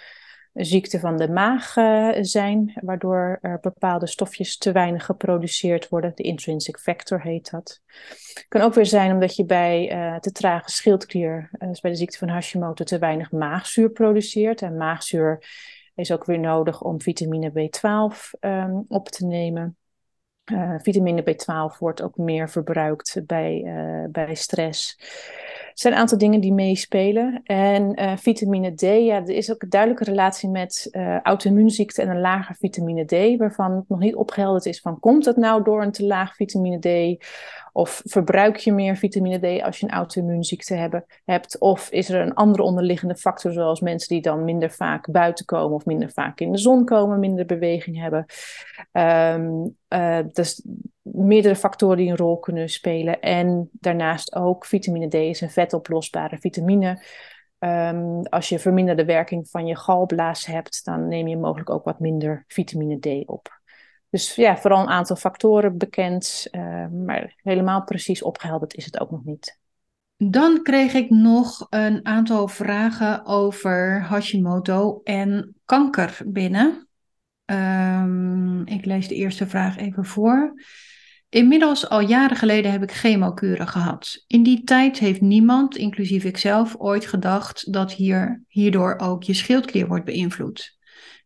ziekte van de maag uh, zijn, waardoor er bepaalde stofjes te weinig geproduceerd worden. De intrinsic factor heet dat. Kan ook weer zijn omdat je bij uh, te trage schildklier, dus bij de ziekte van Hashimoto, te weinig maagzuur produceert. En maagzuur is ook weer nodig om vitamine B12 um, op te nemen. Uh, vitamine B12 wordt ook meer verbruikt bij, uh, bij stress. Er zijn een aantal dingen die meespelen. En uh, vitamine D, ja, er is ook een duidelijke relatie met auto-immuunziekte en een lager vitamine D, waarvan het nog niet opgehelderd is van komt het nou door een te laag vitamine D of verbruik je meer vitamine D als je een auto-immuunziekte hebt? Of is er een andere onderliggende factor, zoals mensen die dan minder vaak buiten komen of minder vaak in de zon komen, minder beweging hebben? Um, uh, dus meerdere factoren die een rol kunnen spelen. En daarnaast ook vitamine D is een vetoplosbare vitamine. Um, als je verminderde werking van je galblaas hebt, dan neem je mogelijk ook wat minder vitamine D op. Dus ja, vooral een aantal factoren bekend, uh, maar helemaal precies opgehelderd is het ook nog niet. Dan kreeg ik nog een aantal vragen over Hashimoto en kanker binnen. Um, ik lees de eerste vraag even voor. Inmiddels al jaren geleden heb ik chemokuren gehad. In die tijd heeft niemand, inclusief ikzelf, ooit gedacht dat hier, hierdoor ook je schildklier wordt beïnvloed.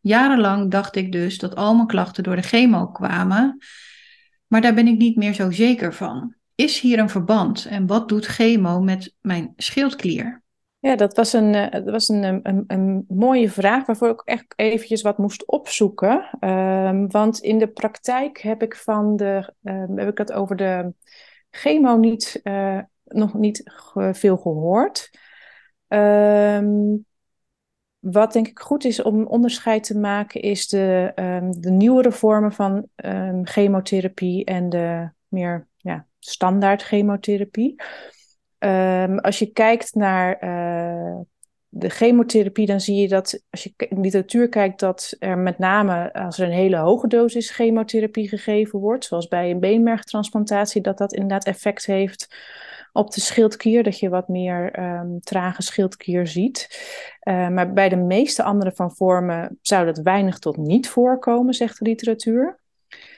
Jarenlang dacht ik dus dat al mijn klachten door de chemo kwamen, maar daar ben ik niet meer zo zeker van. Is hier een verband en wat doet chemo met mijn schildklier? Ja, dat was een, eh, dat was een, een, een mooie vraag waarvoor ik echt eventjes wat moest opzoeken. Um, want in de praktijk heb ik van de, um, heb ik het over de chemo niet, uh, nog niet veel gehoord. Um, wat denk ik goed is om onderscheid te maken, is de, um, de nieuwere vormen van um, chemotherapie en de meer ja, standaard chemotherapie. Um, als je kijkt naar uh, de chemotherapie, dan zie je dat als je in de literatuur kijkt, dat er met name als er een hele hoge dosis chemotherapie gegeven wordt, zoals bij een beenmergtransplantatie, dat dat inderdaad effect heeft op de schildklier, dat je wat meer um, trage schildklier ziet. Uh, maar bij de meeste andere van vormen zou dat weinig tot niet voorkomen, zegt de literatuur.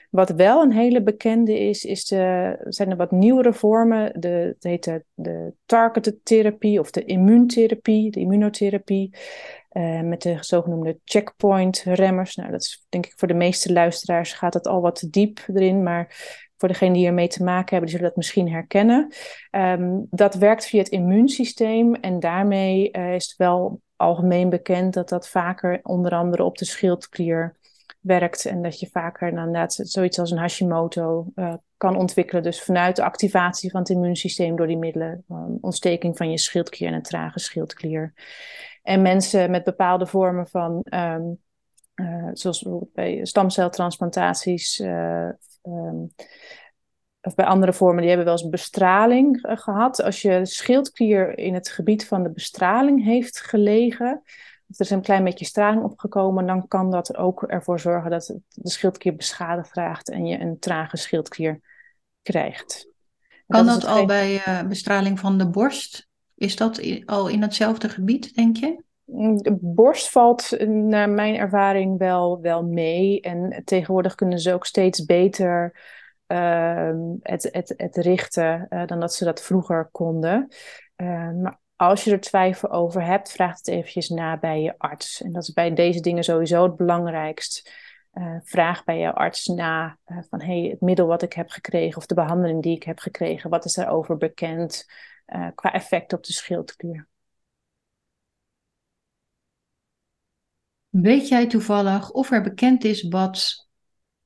Wat wel een hele bekende is, is de, zijn er wat nieuwere vormen. De, het heet de, targeted therapie of de immuuntherapie, de immunotherapie. Uh, met de zogenoemde checkpoint remmers. Nou, dat is denk ik voor de meeste luisteraars gaat het al wat diep erin. Maar voor degenen die ermee te maken hebben, die zullen dat misschien herkennen. Um, dat werkt via het immuunsysteem en daarmee uh, is het wel algemeen bekend dat dat vaker onder andere op de schildklier werkt en dat je vaker inderdaad zoiets als een Hashimoto uh, kan ontwikkelen. Dus vanuit de activatie van het immuunsysteem door die middelen, um, ontsteking van je schildklier en een trage schildklier. En mensen met bepaalde vormen van, um, uh, zoals bij stamceltransplantaties, um, of bij andere vormen, die hebben wel eens bestraling gehad. Als je schildklier in het gebied van de bestraling heeft gelegen, er is een klein beetje straling opgekomen, dan kan dat ook ervoor zorgen dat de schildklier beschadigd raakt en je een trage schildklier krijgt. Kan dat, al bij uh, bestraling van de borst? Is dat al in hetzelfde gebied, denk je? Borst valt naar mijn ervaring wel, wel mee. En tegenwoordig kunnen ze ook steeds beter uh, het, het, het richten uh, dan dat ze dat vroeger konden. Uh, maar als je er twijfel over hebt, vraag het eventjes na bij je arts. En dat is bij deze dingen sowieso het belangrijkst. Uh, vraag bij je arts na uh, van hey, het middel wat ik heb gekregen of de behandeling die ik heb gekregen, wat is daarover bekend qua effect op de schildklier? Weet jij toevallig of er bekend is wat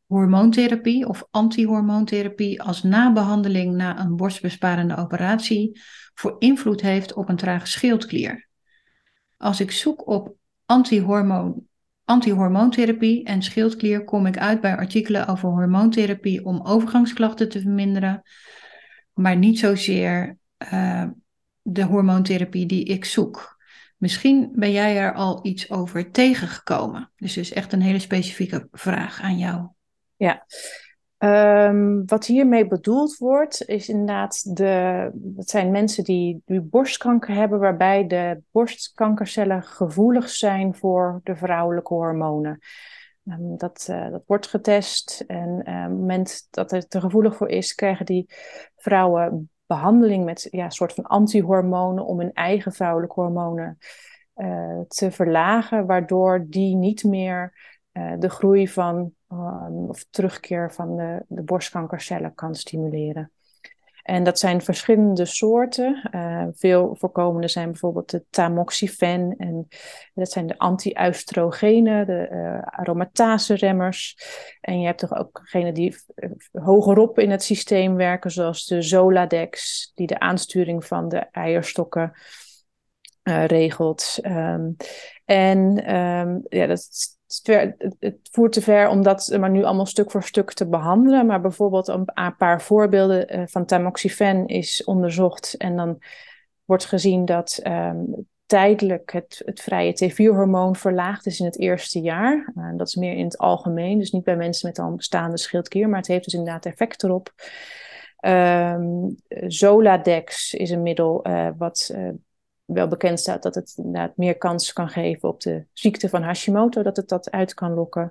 hormoontherapie of antihormoontherapie als nabehandeling na een borstbesparende operatie voor invloed heeft op een trage schildklier. Als ik zoek op antihormoon, antihormoontherapie en schildklier, kom ik uit bij artikelen over hormoontherapie om overgangsklachten te verminderen, maar niet zozeer uh, de hormoontherapie die ik zoek. Misschien ben jij er al iets over tegengekomen. Dus is echt een hele specifieke vraag aan jou. Ja, Um, wat hiermee bedoeld wordt, is inderdaad de. Dat zijn mensen die, die borstkanker hebben, waarbij de borstkankercellen gevoelig zijn voor de vrouwelijke hormonen. Um, dat, uh, dat wordt getest en uh, op het moment dat het er gevoelig voor is, krijgen die vrouwen behandeling met ja, een soort van antihormonen om hun eigen vrouwelijke hormonen uh, te verlagen, waardoor die niet meer uh, de groei van um, of terugkeer van de, de borstkankercellen kan stimuleren. En dat zijn verschillende soorten. Uh, veel voorkomende zijn bijvoorbeeld de tamoxifen. En dat zijn de anti-oestrogenen, de uh, aromatase-remmers. En je hebt toch ook die hogerop in het systeem werken, zoals de Zoladex, die de aansturing van de eierstokken regelt. Um, en um, ja, dat het voert te ver om dat maar nu allemaal stuk voor stuk te behandelen. Maar bijvoorbeeld een, paar voorbeelden uh, van tamoxifen is onderzocht. En dan wordt gezien dat um, tijdelijk het, het vrije T4-hormoon verlaagd is in het eerste jaar. Uh, dat is meer in het algemeen, dus niet bij mensen met al bestaande schildklier. Maar het heeft dus inderdaad effect erop. Um, Zoladex is een middel wat wel bekend staat dat het inderdaad meer kans kan geven op de ziekte van Hashimoto, dat het dat uit kan lokken.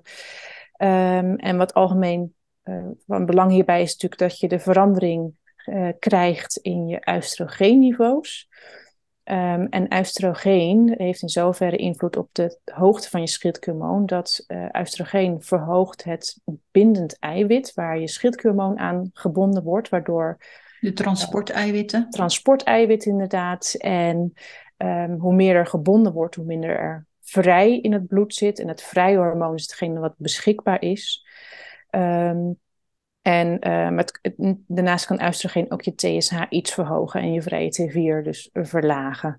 Um, en wat algemeen uh, van belang hierbij is natuurlijk dat je de verandering uh, krijgt in je oestrogeenniveaus. Um, en oestrogeen heeft in zoverre invloed op de hoogte van je schildklierhormoon dat uh, oestrogeen verhoogt het bindend eiwit waar je schildklierhormoon aan gebonden wordt, waardoor de transporteiwitten. Transporteiwitten inderdaad. En um, hoe meer er gebonden wordt, hoe minder er vrij in het bloed zit. En het vrije hormoon is hetgene wat beschikbaar is. Um, en het, daarnaast kan oestrogeen ook je TSH iets verhogen en je vrije T4 dus verlagen.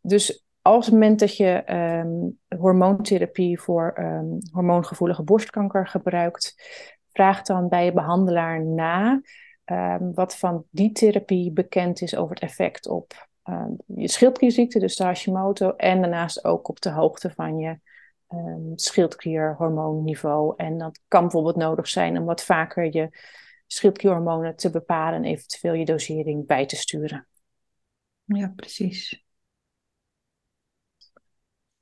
Dus als het moment dat je hormoontherapie voor hormoongevoelige borstkanker gebruikt, vraag dan bij je behandelaar na um, wat van die therapie bekend is over het effect op je schildklierziekte, dus de Hashimoto, en daarnaast ook op de hoogte van je um, schildklierhormoonniveau. En dat kan bijvoorbeeld nodig zijn om wat vaker je schildklierhormonen te bepalen en eventueel je dosering bij te sturen. Ja, precies.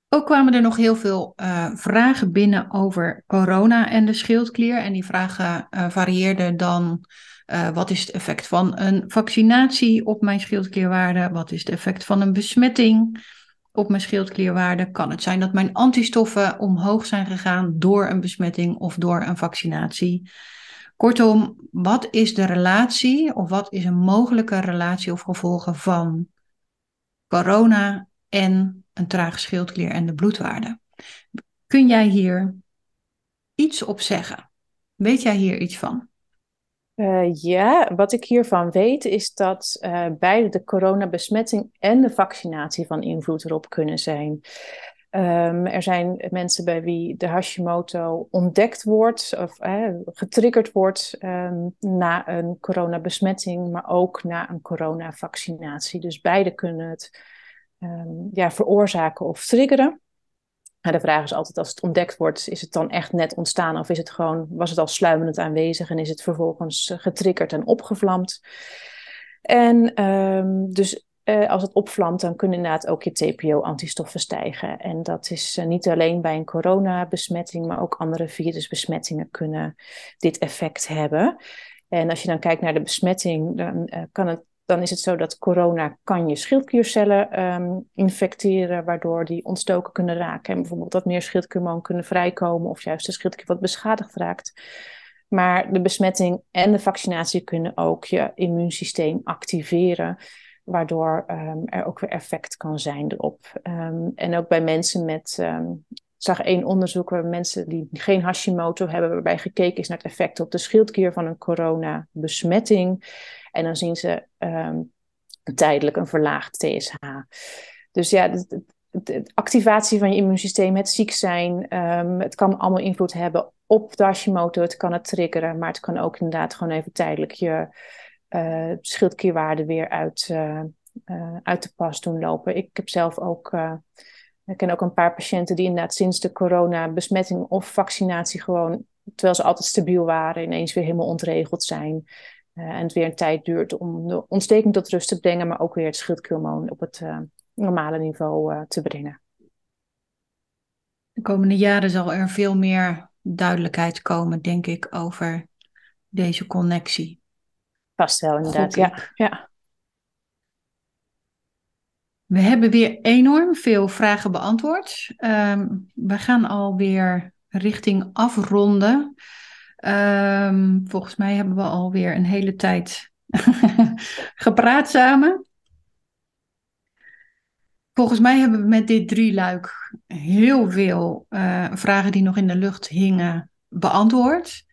Ook kwamen er nog heel veel uh, vragen binnen over corona en de schildklier. En die vragen uh, varieerden dan: uh, wat is het effect van een vaccinatie op mijn schildklierwaarde? Wat is het effect van een besmetting op mijn schildklierwaarde? Kan het zijn dat mijn antistoffen omhoog zijn gegaan door een besmetting of door een vaccinatie? Kortom, wat is de relatie of wat is een mogelijke relatie of gevolgen van corona en een trage schildklier en de bloedwaarde? Kun jij hier iets op zeggen? Weet jij hier iets van? Uh, ja, wat ik hiervan weet is dat uh, beide de coronabesmetting en de vaccinatie van invloed erop kunnen zijn. Um, er zijn mensen bij wie de Hashimoto ontdekt wordt of uh, getriggerd wordt um, na een coronabesmetting, maar ook na een coronavaccinatie. Dus beide kunnen het um, ja, veroorzaken of triggeren. De vraag is altijd als het ontdekt wordt, is het dan echt net ontstaan of is het gewoon, was het al sluimerend aanwezig en is het vervolgens getriggerd en opgevlamd? En dus uh, als het opvlamt, dan kunnen inderdaad ook je TPO-antistoffen stijgen. En dat is uh, niet alleen bij een coronabesmetting, maar ook andere virusbesmettingen kunnen dit effect hebben. En als je dan kijkt naar de besmetting, dan, kan het, dan is het zo dat corona kan je schildkliercellen um, infecteren, waardoor die ontstoken kunnen raken. En bijvoorbeeld wat meer schildklierhormoon kunnen vrijkomen, of juist de schildklier wat beschadigd raakt. Maar de besmetting en de vaccinatie kunnen ook je immuunsysteem activeren waardoor um, er ook weer effect kan zijn erop. Um, en ook bij mensen met, ik zag één onderzoek mensen die geen Hashimoto hebben, waarbij gekeken is naar het effect op de schildklier van een coronabesmetting. En dan zien ze tijdelijk een verlaagd TSH. Dus ja, de, activatie van je immuunsysteem, het ziek zijn, het kan allemaal invloed hebben op de Hashimoto. Het kan het triggeren, maar het kan ook inderdaad gewoon even tijdelijk je uh, weer uit, uh, uh, uit de pas doen lopen. Ik heb zelf ook, ken ook een paar patiënten die inderdaad sinds de corona-besmetting of vaccinatie gewoon, terwijl ze altijd stabiel waren, ineens weer helemaal ontregeld zijn. En het weer een tijd duurt om de ontsteking tot rust te brengen, maar ook weer het schildklierhormoon op het normale niveau te brengen. De komende jaren zal er veel meer duidelijkheid komen, denk ik, over deze connectie. Vast wel, inderdaad. Ja, ja. We hebben weer enorm veel vragen beantwoord. Um, we gaan alweer richting afronden. Um, volgens mij hebben we alweer een hele tijd <laughs> gepraat samen. Volgens mij hebben we met dit drie luik heel veel uh, vragen die nog in de lucht hingen beantwoord.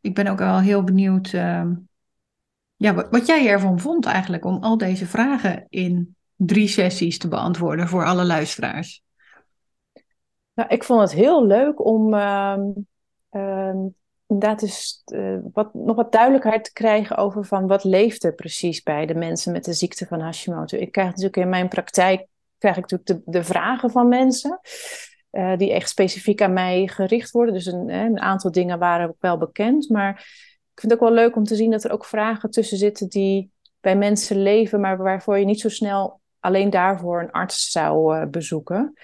Ik ben ook wel heel benieuwd uh, ja, wat, wat jij ervan vond eigenlijk om al deze vragen in drie sessies te beantwoorden voor alle luisteraars. Nou, ik vond het heel leuk om uh, inderdaad eens uh, wat, nog wat duidelijkheid te krijgen over van wat leeft er precies bij de mensen met de ziekte van Hashimoto. Ik krijg natuurlijk in mijn praktijk krijg ik natuurlijk de, vragen van mensen. Uh, die echt specifiek aan mij gericht worden. Dus een, een aantal dingen waren ook wel bekend. Maar ik vind het ook wel leuk om te zien dat er ook vragen tussen zitten die bij mensen leven, maar waarvoor je niet zo snel alleen daarvoor een arts zou uh, bezoeken.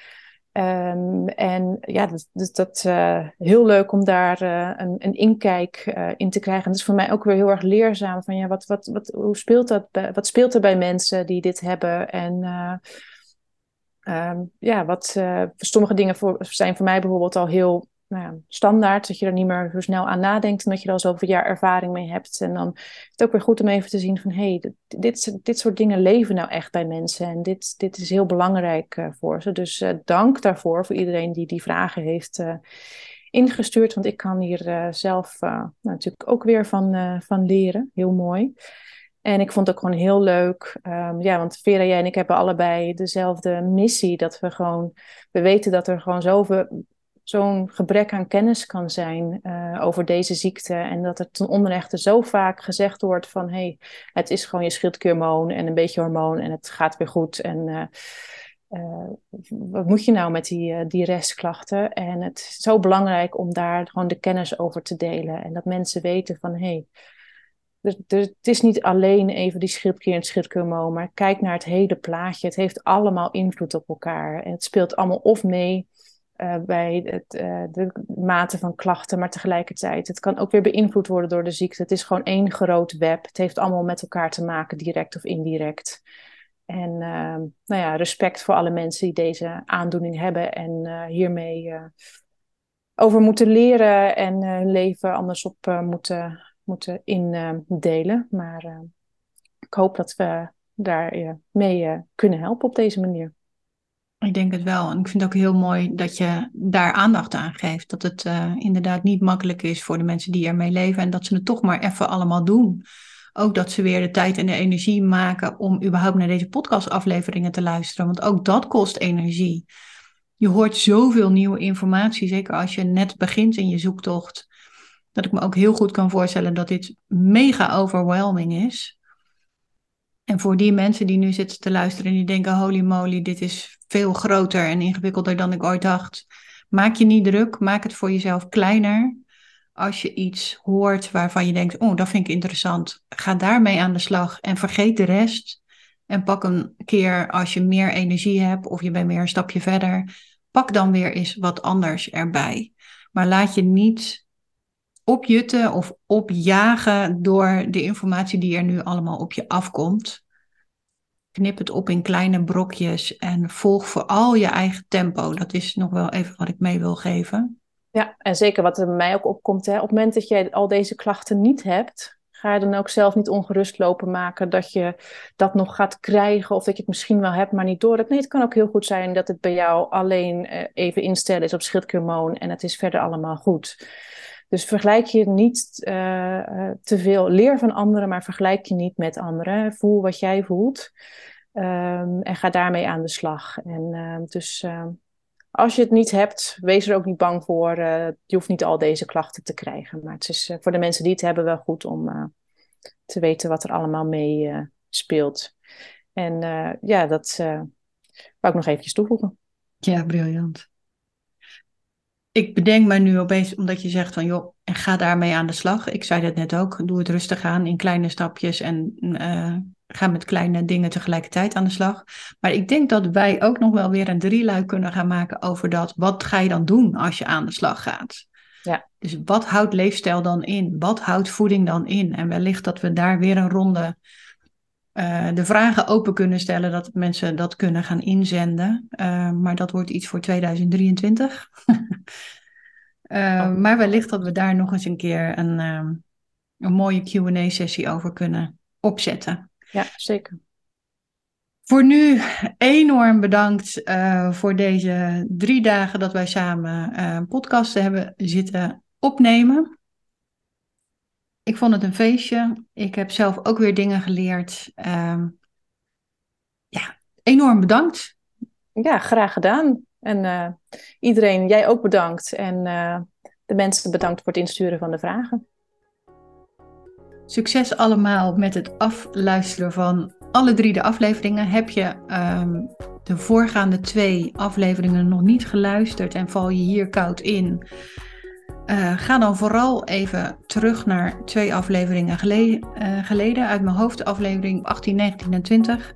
Um, en ja, dat is dat, uh, heel leuk om daar uh, een, een, inkijk in te krijgen. En dat is voor mij ook weer heel erg leerzaam. Van ja, wat, wat, wat, hoe speelt dat bij, wat speelt er bij mensen die dit hebben? En um, ja, wat sommige dingen voor, zijn voor mij bijvoorbeeld al heel nou ja, standaard, dat je er niet meer zo snel aan nadenkt, omdat je er al zoveel jaar ervaring mee hebt. En dan is het ook weer goed om even te zien van, hé, hey, dit, dit soort dingen leven nou echt bij mensen en dit, dit is heel belangrijk uh, voor ze. Dus uh, dank daarvoor, voor iedereen die die vragen heeft uh, ingestuurd, want ik kan hier zelf natuurlijk ook weer van, van leren. Heel mooi. En ik vond het ook gewoon heel leuk. Um, ja, want Vera, jij en ik hebben allebei dezelfde missie. Dat we gewoon, we weten dat er gewoon zoveel zo'n gebrek aan kennis kan zijn uh, over deze ziekte. En dat er ten onrechte zo vaak gezegd wordt van... hé, hey, het is gewoon je schildklierhormoon en een beetje hormoon en het gaat weer goed. En uh, uh, wat moet je nou met die, die restklachten? En het is zo belangrijk om daar gewoon de kennis over te delen. En dat mensen weten van... hé, hey, het is niet alleen even die schildklier en schildklierhormoon... maar kijk naar het hele plaatje. Het heeft allemaal invloed op elkaar. En het speelt allemaal of mee uh, bij het, uh, de mate van klachten, maar tegelijkertijd, het kan ook weer beïnvloed worden door de ziekte. Het is gewoon één groot web. Het heeft allemaal met elkaar te maken, direct of indirect. En uh, nou ja, respect voor alle mensen die deze aandoening hebben en uh, hiermee over moeten leren en hun leven anders op moeten, moeten indelen. Maar ik hoop dat we daar mee kunnen helpen op deze manier. Ik denk het wel. En ik vind het ook heel mooi dat je daar aandacht aan geeft. Dat het uh, inderdaad niet makkelijk is voor de mensen die ermee leven. En dat ze het toch maar even allemaal doen. Ook dat ze weer de tijd en de energie maken om überhaupt naar deze podcastafleveringen te luisteren. Want ook dat kost energie. Je hoort zoveel nieuwe informatie, zeker als je net begint in je zoektocht. Dat ik me ook heel goed kan voorstellen dat dit mega overwhelming is. En voor die mensen die nu zitten te luisteren en die denken: holy moly, dit is veel groter en ingewikkelder dan ik ooit dacht. Maak je niet druk, maak het voor jezelf kleiner. Als je iets hoort waarvan je denkt: oh, dat vind ik interessant, ga daarmee aan de slag en vergeet de rest. En pak een keer als je meer energie hebt of je bent weer een stapje verder, pak dan weer eens wat anders erbij. Maar laat je niet opjutten of opjagen door de informatie die er nu allemaal op je afkomt. Knip het op in kleine brokjes en volg vooral je eigen tempo. Dat is nog wel even wat ik mee wil geven. Ja, en zeker wat er bij mij ook opkomt. Hè. Op het moment dat je al deze klachten niet hebt, ga je dan ook zelf niet ongerust lopen maken dat je dat nog gaat krijgen of dat je het misschien wel hebt, maar niet door hebt. Nee, het kan ook heel goed zijn dat het bij jou alleen eh, even instellen is op schildklierhormoon en het is verder allemaal goed. Dus vergelijk je niet uh, te veel. Leer van anderen, maar vergelijk je niet met anderen. Voel wat jij voelt. Um, en ga daarmee aan de slag. En uh, dus uh, als je het niet hebt, wees er ook niet bang voor. je hoeft niet al deze klachten te krijgen. Maar het is voor de mensen die het hebben wel goed om te weten wat er allemaal mee speelt. En ja, dat wou ik nog eventjes toevoegen. Ja, briljant ik bedenk me nu opeens, omdat je zegt van joh, en ga daarmee aan de slag. Ik zei dat net ook, doe het rustig aan in kleine stapjes en uh, ga met kleine dingen tegelijkertijd aan de slag. Maar ik denk dat wij ook nog wel weer een drieluik kunnen gaan maken over dat. Wat ga je dan doen als je aan de slag gaat? Ja. Dus wat houdt leefstijl dan in? Wat houdt voeding dan in? En wellicht dat we daar weer een ronde uh, de vragen open kunnen stellen, dat mensen dat kunnen gaan inzenden. Uh, maar dat wordt iets voor 2023. uh, <laughs> oh. Maar wellicht dat we daar nog eens een keer een, een mooie QA-sessie over kunnen opzetten. Ja, zeker. Voor nu enorm bedankt voor deze drie dagen dat wij samen podcasten hebben zitten opnemen. Ik vond het een feestje. Ik heb zelf ook weer dingen geleerd. Uh, ja, enorm bedankt. Ja, graag gedaan. En uh, iedereen, jij ook bedankt. En uh, de mensen bedankt voor het insturen van de vragen. Succes allemaal met het afluisteren van alle drie de afleveringen. Heb je um, de voorgaande twee afleveringen nog niet geluisterd en val je hier koud in? Uh, ga dan vooral even terug naar twee afleveringen geleden, uh, geleden uit mijn hoofd, aflevering 18, 19 en 20.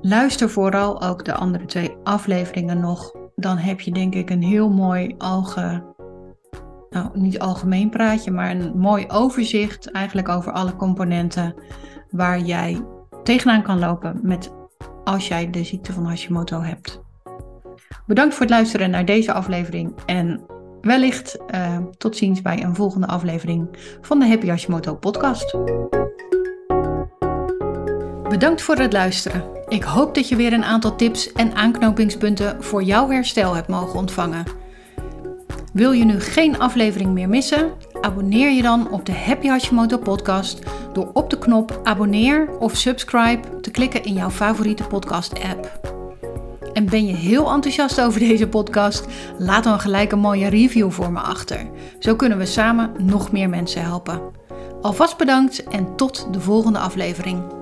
Luister vooral ook de andere twee afleveringen nog. Dan heb je denk ik een heel mooi alge, nou niet algemeen praatje, maar een mooi overzicht eigenlijk over alle componenten waar jij tegenaan kan lopen met als jij de ziekte van Hashimoto hebt. Bedankt voor het luisteren naar deze aflevering en wellicht uh, tot ziens bij een volgende aflevering van de Happy Hashimoto podcast. Bedankt voor het luisteren. Ik hoop dat je weer een aantal tips en aanknopingspunten voor jouw herstel hebt mogen ontvangen. Wil je nu geen aflevering meer missen? Abonneer je dan op de Happy Hashimoto podcast door op de knop abonneer of subscribe te klikken in jouw favoriete podcast app. En ben je heel enthousiast over deze podcast? Laat dan gelijk een mooie review voor me achter. Zo kunnen we samen nog meer mensen helpen. Alvast bedankt en tot de volgende aflevering.